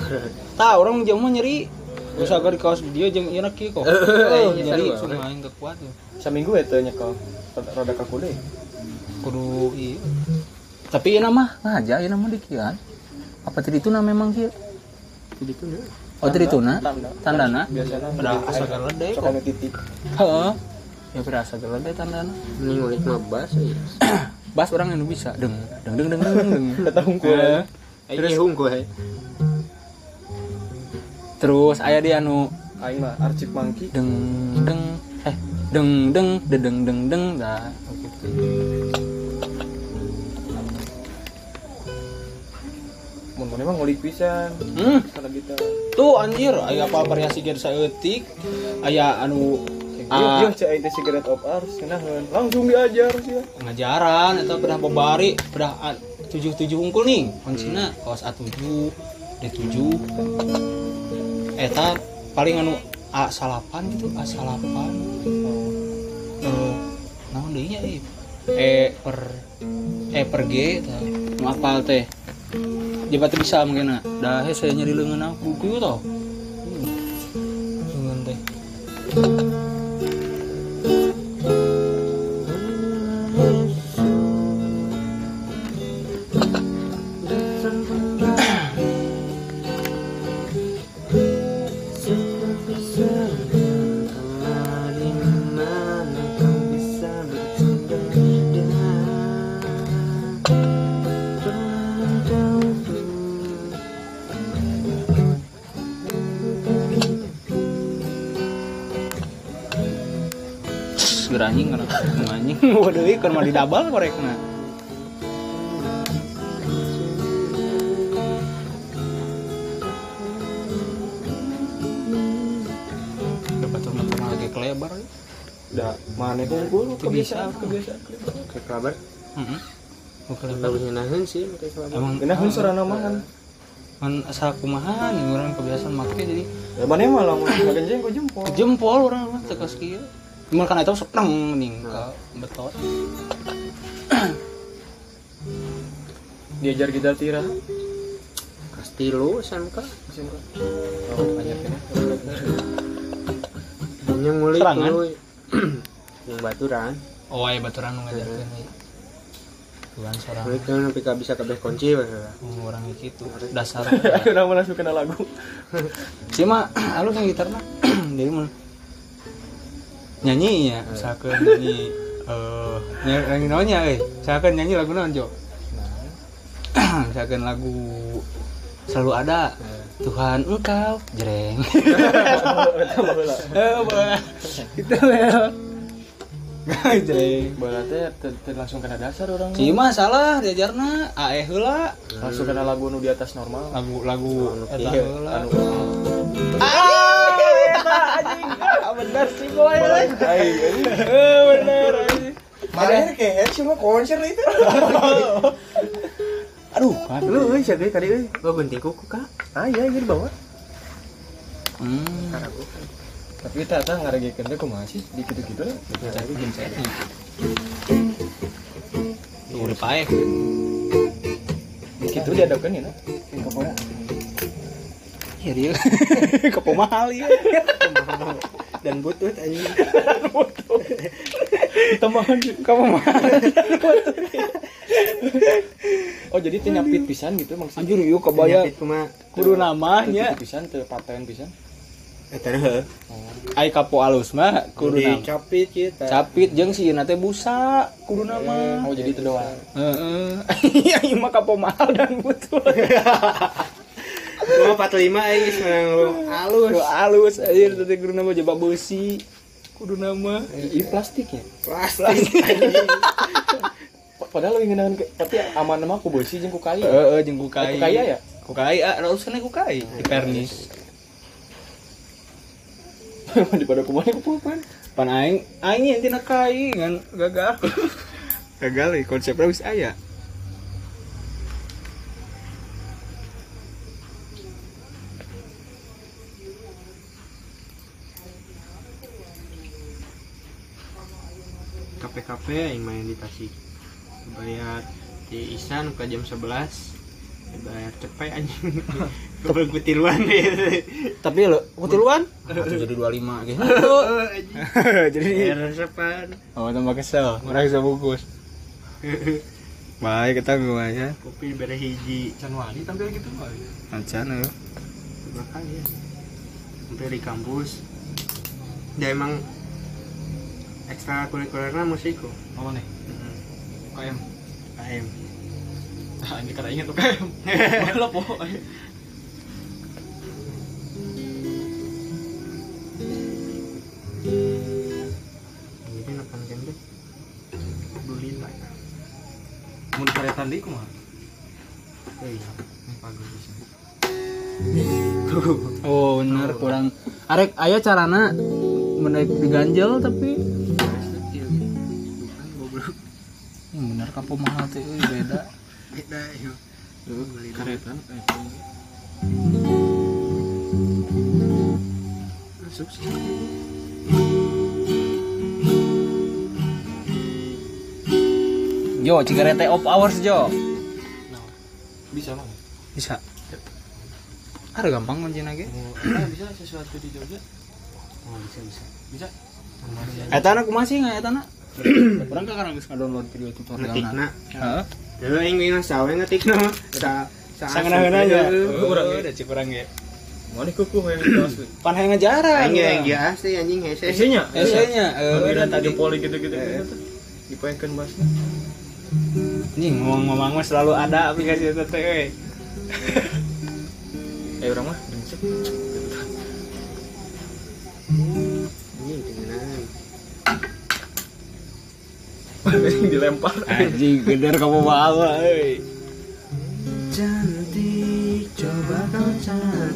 Tah orang jeung mah nyeri. Geus agar di kaos dia jeung ieu kieu kok. Eh, nyeri sarua. cuma aing teu kuat tuh. seminggu ya tuh nyekel rada- rada kaku deh Kudu ieu. Tapi ieu mah ngaja ieu mah dikian. Apa tadi itu memang kieu? gitu nih Oh tadi itu na? Tanda. Tandana? biasanya Pada asa gelede kok. titik Heeh. Ya pada asa gelede tandana. mending ngulik mah bas ya Bas orang yang bisa deng deng deng deng deng deng. Heeh. aing nyehung gue Terus aya di anu aing mah arsip monkey deng deng eh deng deng deng deng deng deng dah gitu. Mun emang ngulik pisan. Hmm, kita tuh anjir aya apa variasi gen saeutik aya anu Iya, ah, iya, cek itu cigarette of ours, kenahan. Langsung diajar sih ya. ngajaran atau pernah pembari pernah tujuh tujuh unggul nih kuncinya kaos A tujuh D tujuh. Eta paling anu A salapan gitu A salapan. Eh naon deui nya ieu? E per E per G teh jabat bisa mungkin dah he saya nyari leungeun aku kieu tah Hmm. teh mah didabal korek na dapat teman lagi kelebar ya. Udah mana kumpul Kebiasaan. kebiasaan kebiasaan. kayak kabar Heeh. Oh, kelebar. bagusnya nahan sih kayak kabar Emang kan asa kumaha nih orang kebiasaan make jadi Ya mana malah mau ku jempol. jempol orang mah teu geus kieu cuman kan eta seneng ning ka betot Diajar gitar tira. pasti lu SMK Oh, banyak ini. yang mulai Serangan? tuh. Yang baturan. Oh aya baturan nu ngajarkeun ieu Tuhan seorang. Mulai kan tapi gak bisa kabeh kunci baheula orang gitu. Dasar. Udah mau langsung kena lagu. mah alus yang gitar mah jadi mah nyanyi ya misalkan nyanyi eh nyanyi naonnya eh misalkan nyanyi lagu naon jo misalkan lagu selalu ada Tuhan engkau jreng. Eh ya jreng. Bola teh langsung kena dasar orang. si mah salah diajarna. Aeh heula. Langsung kena lagu nu di atas normal. lagu lagu eta Iya, anu. bener sih boy Ai, bener Mana kayak cuma konser itu. aduh kan lu euy siapa kali euy gua gunting kuku kak Ah iya ini bawa. hmm Tapi tata ngaregekeun teh kumaha sih? Di kitu-kitu lah. udah paeh Di kitu diadakeun ya. Di kapora. Ya dia. Kepo mahal ya? Dan butut anjing. Tambahan kamu mahal Oh, jadi teh nyapit pisan gitu maksudnya. anjir yuk kumaha kudu namanya pisan teu paten pisan. eta heuh ai kapo alus mah kudu nama. capit kita. Capit jeung si ieu teh busa kudu nama. Oh, jadi itu doang. heeh. Iya mah kapo mahal dan butuh gua 45 aing geus menang lu. Alus alus anjir teh kudu nama jebak besi. Kudu nama. Ini plastik ya. plastik Padahal lu ingin tapi aman mah ku beusi jeung ku kayu. heeh jeung ku kai Eh, ku kaya ya? ku kai ah harus kena ku kai di pernis. Daripada kumaha ku pan. pan aing aing yang tina kai kan. Gagal gagal nih konsepnya wis aya KPKP yang main di Tasik. Bayar di Isan ke jam 11 bayar cepet anjing. Kebel kutiluan tapi lo kutiluan jadi 25 gitu? Jadi bayar resepan. Oh tambah kesel. Merasa bungkus. Baik kita gua ya. Kopi bere hiji. Januari tampil gitu mah. acan lo makanya ya. sampai di kampus. Dia emang ekstra kurikulernya musik kok Oh nih. KM. AM Ah, ini kada ingat tuh KM. Malah po. jadi nakan gendek beli lah ya Mun karetan di kumaha? oh iya Ini bisa. oh bener kurang arek aya carana menaik diganjel tapi Mahal teh euy, beda beda yuk Karetan kayak masuk sih Jo, cigarette off hours Jo. Nah, bisa mah. Bisa. Ada gampang kuncinya ge. Oh, ah, bisa sesuatu di Jogja. oh bisa bisa Bisa. Eta anak masih nggak eta anak? Orang kan geus ngadownload video tutorial. ngetikna Heeh. Dulu yang ingin sawe ngetikna sa sa aja. Heeh. Urang ge, cik urang ge. Mana kuku yang. Pan hayang ngajarang. Aing yang dia asli anjing hese. Esenya, Eh, eh tadi poli gitu-gitu gitu. Dipaenkeun bahasna. Nih ngomong-ngomong mah selalu ada aplikasi itu teh. Eh orang mah brengsek. Anjing tenang. Yang dilempar. Anjing geder kamu bawa. Cantik, coba kau catat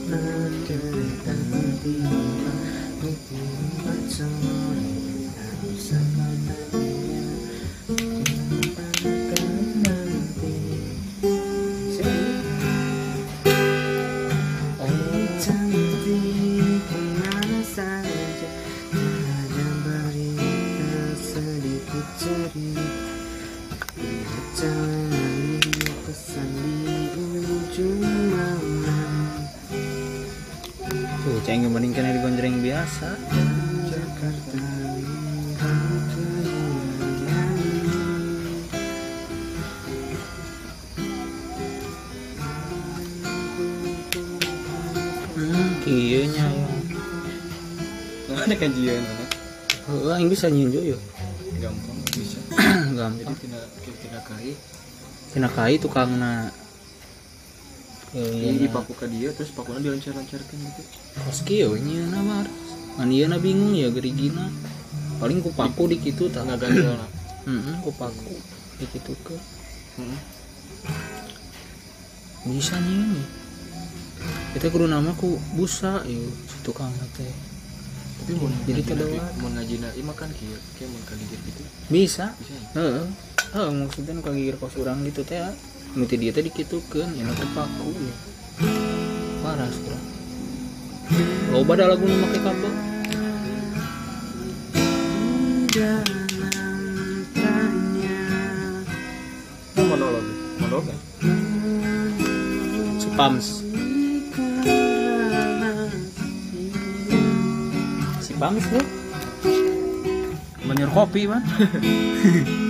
tiba ceng ngebandingkan di gonjreng biasa. Jakarta iya nya ya mana kajian Heeh, yang bisa nyinjo yo gampang bisa. Gampang. Jadi tidak tidak kai tina kai tukangna Jadi eh dipaku ke dia terus pakunya dilancar-lancarkan gitu. Kos kieu nya na mar. Man ieu na bingung ya gerigina. Paling ku paku di kitu tah. Nggak ganjel heeh ku paku di kitu ke. Hmm. bisa nih kita kudu nama ku busa yuk si tukang teh tapi mau Jadi kada mau ngaji nabi makan kieu kayak mau kaligir gitu. Bisa? Bisa ya? Heeh. Heeh maksudnya nu kagigir kos urang gitu teh nu ti dieu teh dikitukeun ya ku paku ya. Paras kurang loba da lagu make kabel. Mau monolog monolog kan si pams. Si pams tuh menir kopi man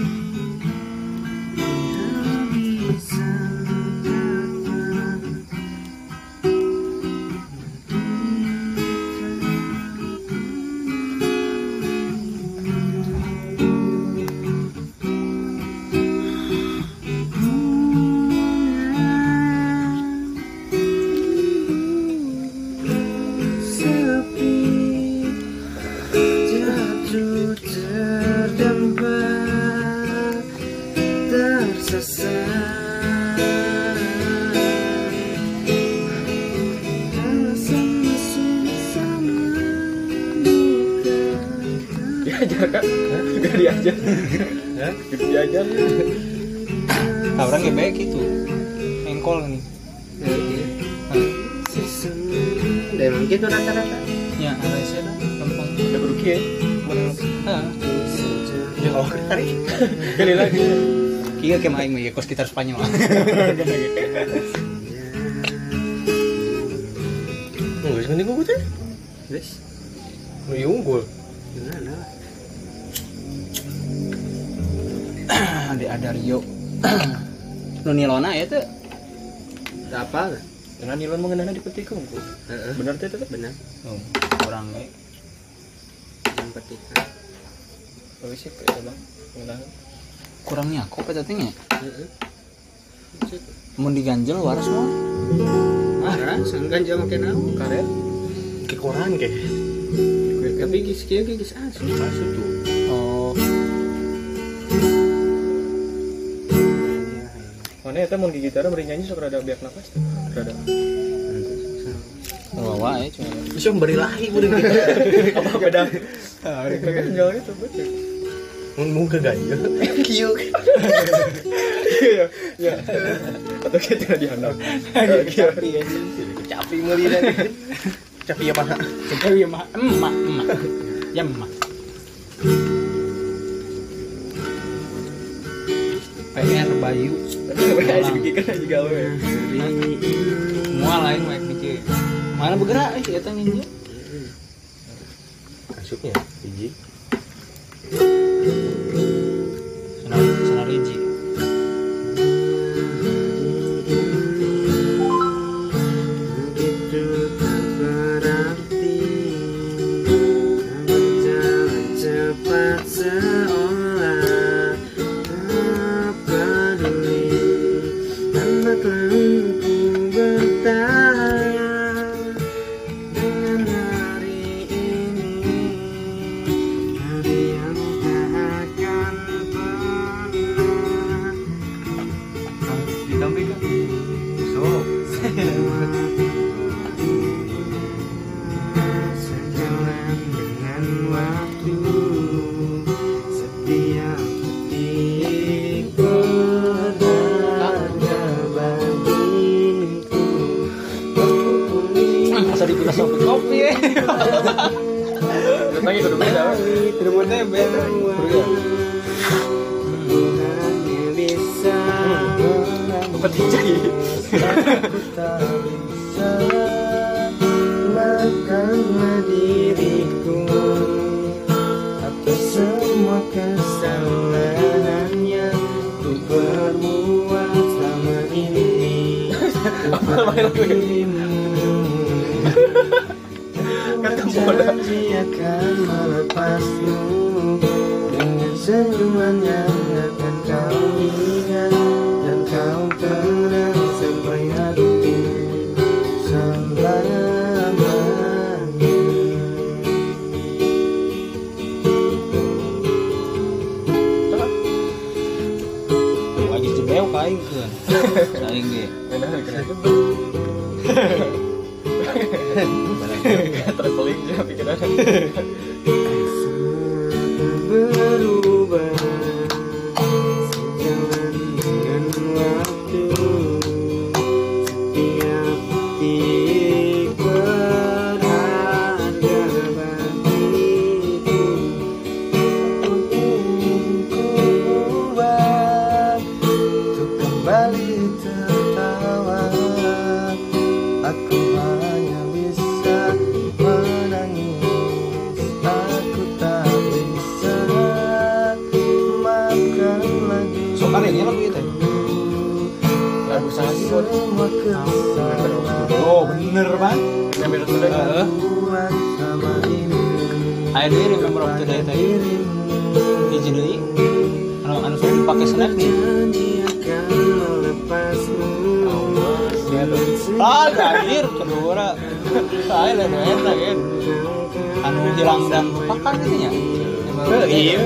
ya kos sekitar Spanyol. Enggak sih gue tuh. Wes, Lu unggul. gimana ada ada Rio. Nu nilona ya tuh. tak apa dengan nilon mengenai di peti kungku Heeh, benar tuh tetap benar Oh, orang eh. yang petikan bagus sih kayak bang mengenai kurangnya kok petatnya. Heeh. Mun diganjel waras marah sangkan jangan makin naon karet. Koran kayak. tapi gis kia gis asli Masuk tuh. Oh, mana ya mau gigi gitar beri nyanyi sok rada biak nafas rada. Bawa ya cuma. Bisa memberi lahi apa beda ganjal gitu betul Mau ke. Kieu. iya iya atau kita Tapi ya. Capi meuli dan. Capi ya mana? Tapi ya mah emak emak. Ya emak. PR Bayu. ya Mual lain main DJ. Mana bergerak eh eta nginjil. Masuknya biji. Sih buat oh bener bang yang beda sudah. Heeh. buat sama ini Ayo deh remember of today tadi. Hiji deui anu anu sudah dipake snap nih. Ah terakhir kedua. Saya lah eta kan anu hilang dan pakan gitu nya Iya.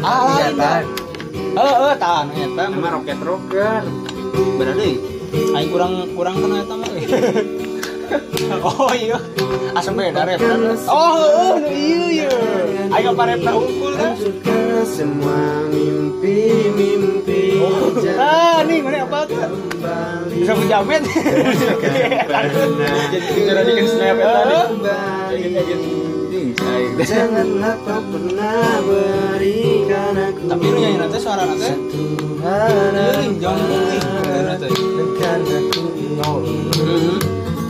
ah eta eh eh tahan eta Sama roket rocker bener deui aing kurang kurang kena eta mah Oh iya, asam beda rep. Oh, oh, iya iya. Ayo apa rep unggul kan? Semua mimpi-mimpi Ah, nih mana apa tuh? Bisa menjamin. Jadi cara bikin snap ya tadi. Janganlah kau pernah berikan aku Tapi lu nyanyi nanti suara nanti. Tuhan Iya, jangan ngomongin. Nanti. Dekat aku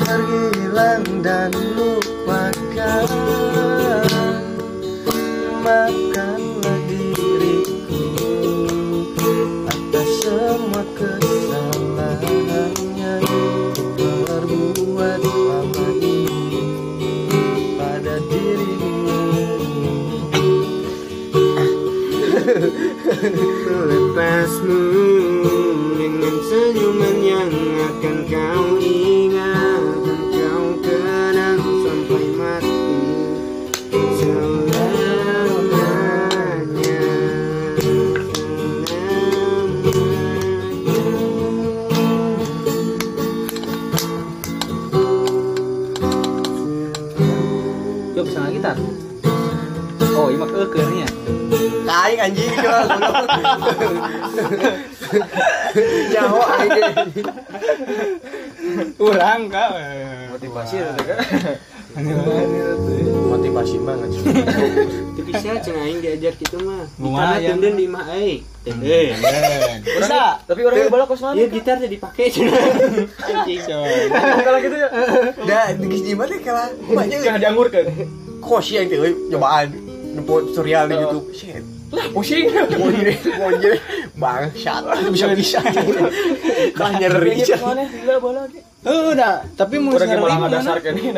Terhilang dan lupakan Maafkanlah diriku Atas semua kesalahan melepasmu dengan senyuman yang akan kau ingat dan kau kenang sampai mati selamanya Coba bisa nggak gitar? Oh, iya mah kekernya. Kain anjing Nyawa aing. Kurang kak. Motivasi ya kan. Motivasi banget. itu bisa ceng aing diajar gitu mah gitarnya tenden di mah aing tenden Bisa. Tapi orangnya balak kos mana? iya gitar jadi pakai cenah Anjing. Kalau gitu ya. Dah, geus di mana kalah. Banyak Jangan dianggur kan. kos yang teh euy, cobaan. Nempo tutorial di YouTube. Shit. Lah pusing. Monjir, monjir. Bangsat. Bisa bisa. Kalah nyeri. Eh, udah. Tapi mau ngadasar mana? kan ini.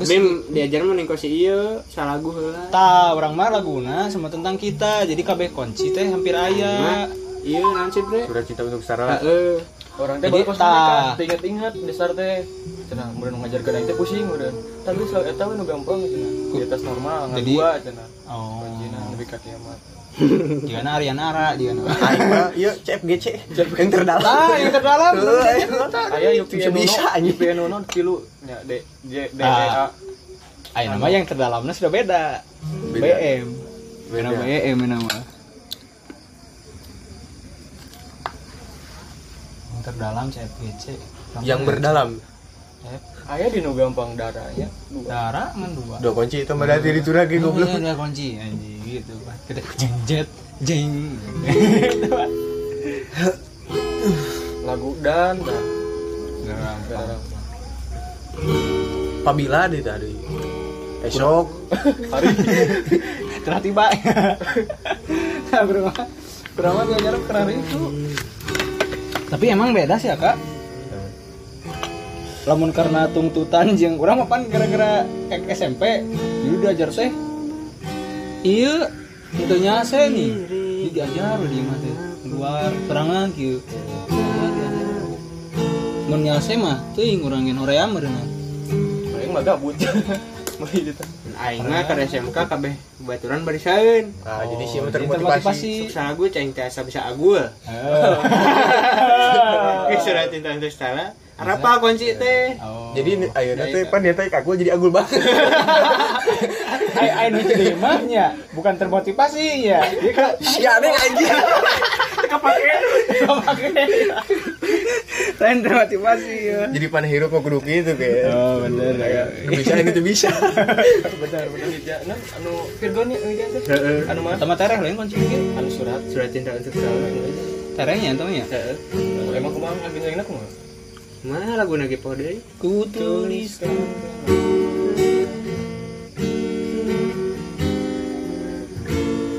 Bim diajar mah nengko si iya salagu heula Ta, orang mah laguna sama tentang kita. Jadi kabeh kunci teh hampir aya. iya nancip bre Sudah cinta untuk Sarah. heeh Orang teh mana kan. Ingat-ingat dasar teh. Cenah, kemudian ngajarkeun aing teh pusing udah. Tapi selalu eta nu gampang cenah. Di atas normal Jadi- ngadua cenah. Oh. Cenah lebih ka kiamat. Jangan Ariana Ara, mah ieu CFGC. Yang terdalam. Ah, yang terdalam. Heuh, aing Aya Yupi Bisa. Yupi Enono kilu nya D J D E Ah. A. Ayo nama yang terdalamnya sudah beda. BM. Beda. BM nama. Terdalam CFGC. Yang berdalam. Aya di nu gampang darahnya dua. Darah kan dua. Dua kunci itu mah dari itu lagi goblok. Iya, ada kunci anjir. gitu Pak. kita jeng jet jeng lagu dan Pabila deh tadi. Esok hari telah tiba nah berapa berapa diajar keren itu tapi emang beda sih ya kak. Lamun karena tuntutan jeung urang mah pan gara-gara SMP jadi diajar teh. Iya tentunya saya nih. Diajar di mah teh. Luar terangan diajar. mun nya saya mah teuing ngurangin hoream meureunna paling mah gabut. gitu aing mah ke SMK kabeh baturan barisan Nah, jadi sih termotivasi. Suksa gue ceng teh asa bisa agul. Geus surat cinta untuk stala. Arapa kunci teh. Oh. Jadi ayo nanti pan dia tanya aku jadi agul banget. Ai ai nu jadi emahnya bukan termotivasi ya. Dia kan Si aneh anjing. kepake. Kepake. Lain termotivasi ya. Jadi pan hero kok kudu gitu kayak. Oh, bener ya. Bisa ini tuh bisa. benar benar ya nah anu Virgo nih anu Heeh. mah Sama tereh lain kunci anu surat Surat cinta untuk stala. Terehnya entah ya. Heeh. emang kemang lagi nyanyi aku mah Mana lagu nage pode? Ku tulis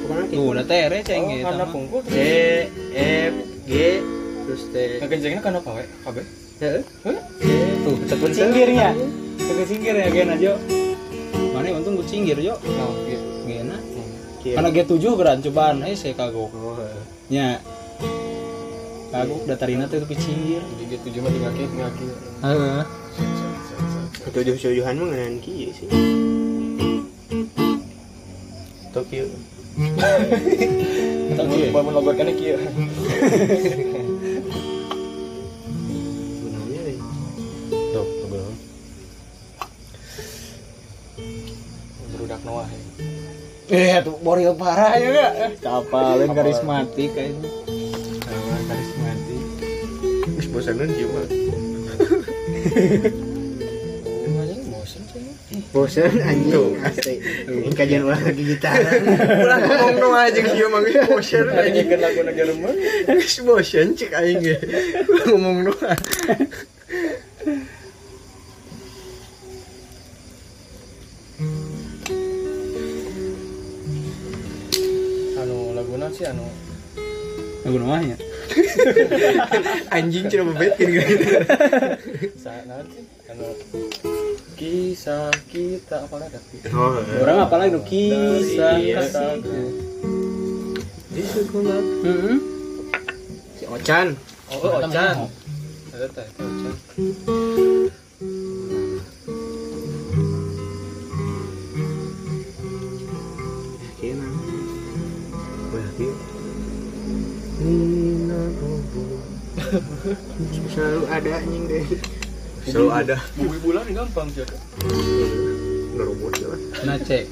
Pokoknya Tuh, udah tereh ceng oh gitu. karena pungkul D F G terus T. ngegenjengnya karena apa we kabeh Heeh. Tuh, tekun singgirnya. Tekun singgir ya gen aja. Mana untung ku singgir yo. oh gitu Gena. Kieu. Karena G7 geran cobaan eh saya kagok. Oh. Nya. Kagok datarina teh tapi singgir. gitu cuma di ngaki ngaki Heeh. Ketujuh-tujuhan mah ngeunaan kieu sih. Tokyo. Tapi bangun logotkannya kia Tuh, berudak Noah ya Eh, tuh boril parah ya enggak? Kapalin karismatik kayaknya. Kapal karismatik. Wis bosanan sih mah. bosan Bosan anjing. Asli. Ini kajian olahraga gitaran. Ulah ngomong no aja mah geus bosan anjing. nyikan lagu negara mah bosan cek aing ge. Ulah ngomong no. Anjing cina bebet kan gitu. saat anu kisah kita apa ada Oh, heeh. Orang apa lagi kisah Iya, kasih. Di sekolah. Si Ocan. oh Ocan ada teh Ocan Selalu ada anjing deh. Selalu ada. bumi bulan gampang sih ada Ngerobot ya. Nah, cek.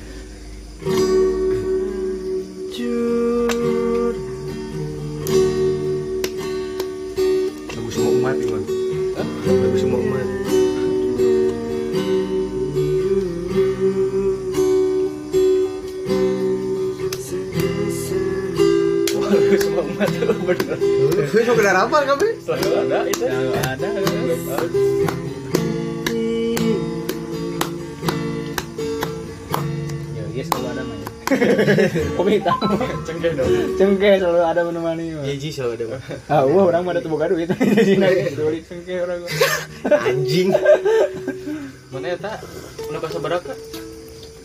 Selalu ada mah. Kopi hitam. cengkeh dong Cengkeh selalu ada menemani. mah. Iya, Ji selalu ada. Ah, wah orang mah ada tuh buka duit. Jadi naik duit cengkeh orang. Anjing. mana ya tak udah kasih berapa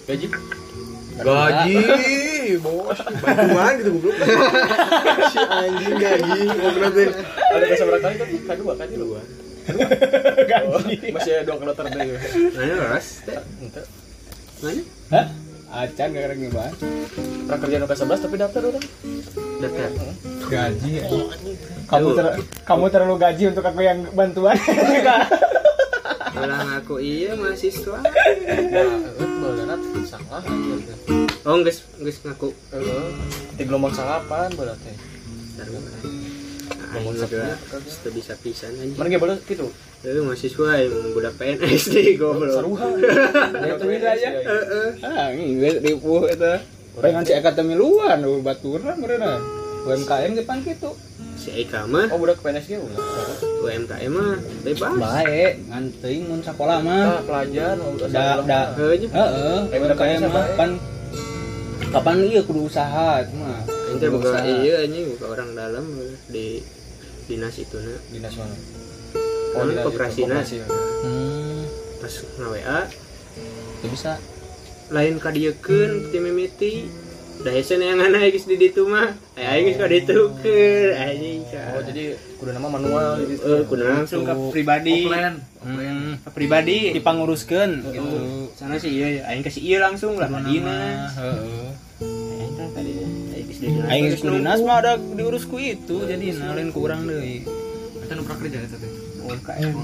gaji Gaji, bos. Bantuan gitu goblok. si anjing gaji. Ngobrol ada kasih berapa kali tadi kedua kali lu Oh, masih ada dua kloter deh Mana ras? Mana? Hah? Acan gak keren gimana? prakerja nu ke-11 tapi daftar orang Daftar. Gaji ya. Kamu ter- kamu terlalu gaji untuk aku yang bantuan. Bilang aku iya mahasiswa. nah beneran salah aja Oh, geus geus ngaku. Heeh. di gelombang salapan. Bangun Aing sepi. udah sudah bisa pisan anjing. mana gak boleh gitu Eh, mahasiswa yang budak PNS nih goblok. saruhan Ya, bisa aja. Ah, ini ribu itu. orang kan cek kata miluan oh, baturan beneran UMKM depan gitu. Si Eka mah. Oh budak PNS ge ulah UMKM mah bebas. Baik nganting mun sekolah mah. Ah pelajar udah da da heeh udah UMKM mah kan kapan iya kudu usaha Ini teh buka iya anjing buka orang dalam di dinas itu na dinas mana Itu, kooperasina. koperasi. hmm. Pas ngawa itu bisa. Lain kadiekeun ti mimiti. Da hese neangan aya geus di ditu mah. Aya geus ka ditu keur anjing oh jadi kudu nama manual gitu. eh kudu langsung ke pribadi. Offline. Hmm. ke pribadi. Dipanguruskeun gitu. sana sih iya aing kasih iya langsung lah dinas heeh. Aing dinas aing geus di dinas aing geus mah ada diurus ku itu jadi lain kurang deui kita nu prakerja eta teh UMKM.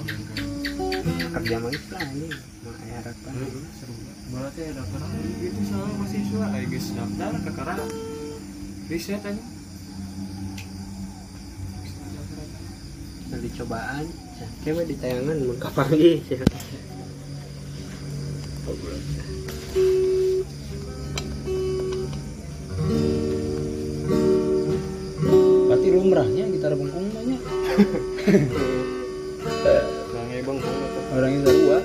Kerja mah geus lah anjing mah aya harapan seru. Berarti ada daftar itu sama mahasiswa. Ayo guys daftar ke karena riset aja. Nah, dicobaan coba di tayangan mun kapangi berarti lumrahnya gitar bengkung banyak nangis bang orang yang sarua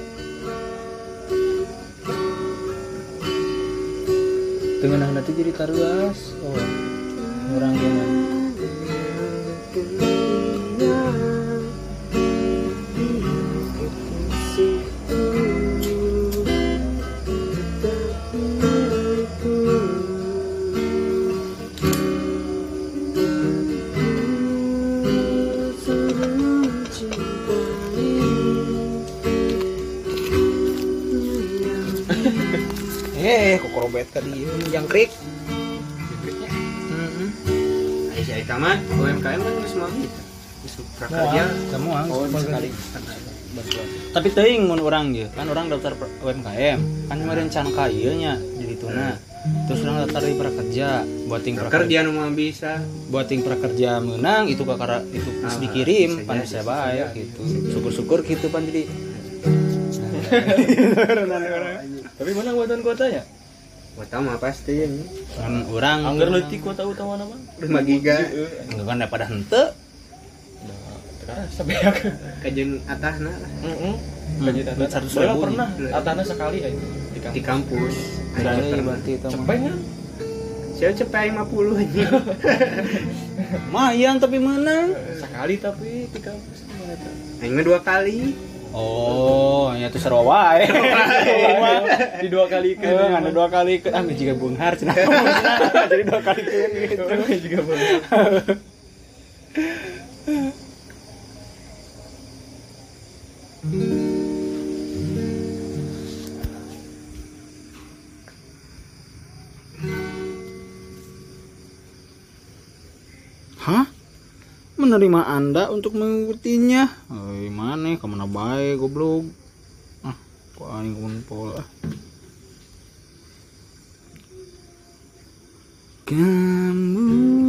dengan nanti jadi taruas korobet tadi jangkrik. Heeh. Ayo si Aika mah UMKM kan mau gitu. Semua oh sekali. tapi teuing mun orang ge kan orang daftar UMKM kan kemarin can ka ieu nya jadi tuna. Terus orang daftar di prakerja buat ting prakerja kerja nu bisa. Buat ting prakerja menang itu kakara itu geus Ah, dikirim pan saya bae gitu. Syukur-syukur gitu pan jadi. Tapi mana buatan kotanya Kota mah pasti. Kan orang anggar leutik kota utama nama? 5 giga. Enggak kan daripada hente sekarang sebeak kajen atasna lah. Heeh Hmm. 100 Baheula ribu. pernah atana sekali aja di di kampus. kampus berani berarti itu mah. Cepeng kan? saya cepet 50 aja Mayang tapi menang. Sekali tapi di kampus. Mah dua kali Oh, ya tuh seru wae. Di dua kali ke. Ada dua kali ke ah jika bunghar cenah. Jadi dua kali ke gitu. juga boleh. Hah? Menerima Anda untuk mengikutinya? Eh, mana? Ke mana baik, goblok? Ah, kok aing kumpul ah. Kamu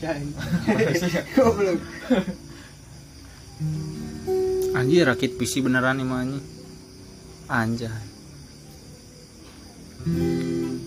ini Anjir rakit PC beneran anjing. Anjay.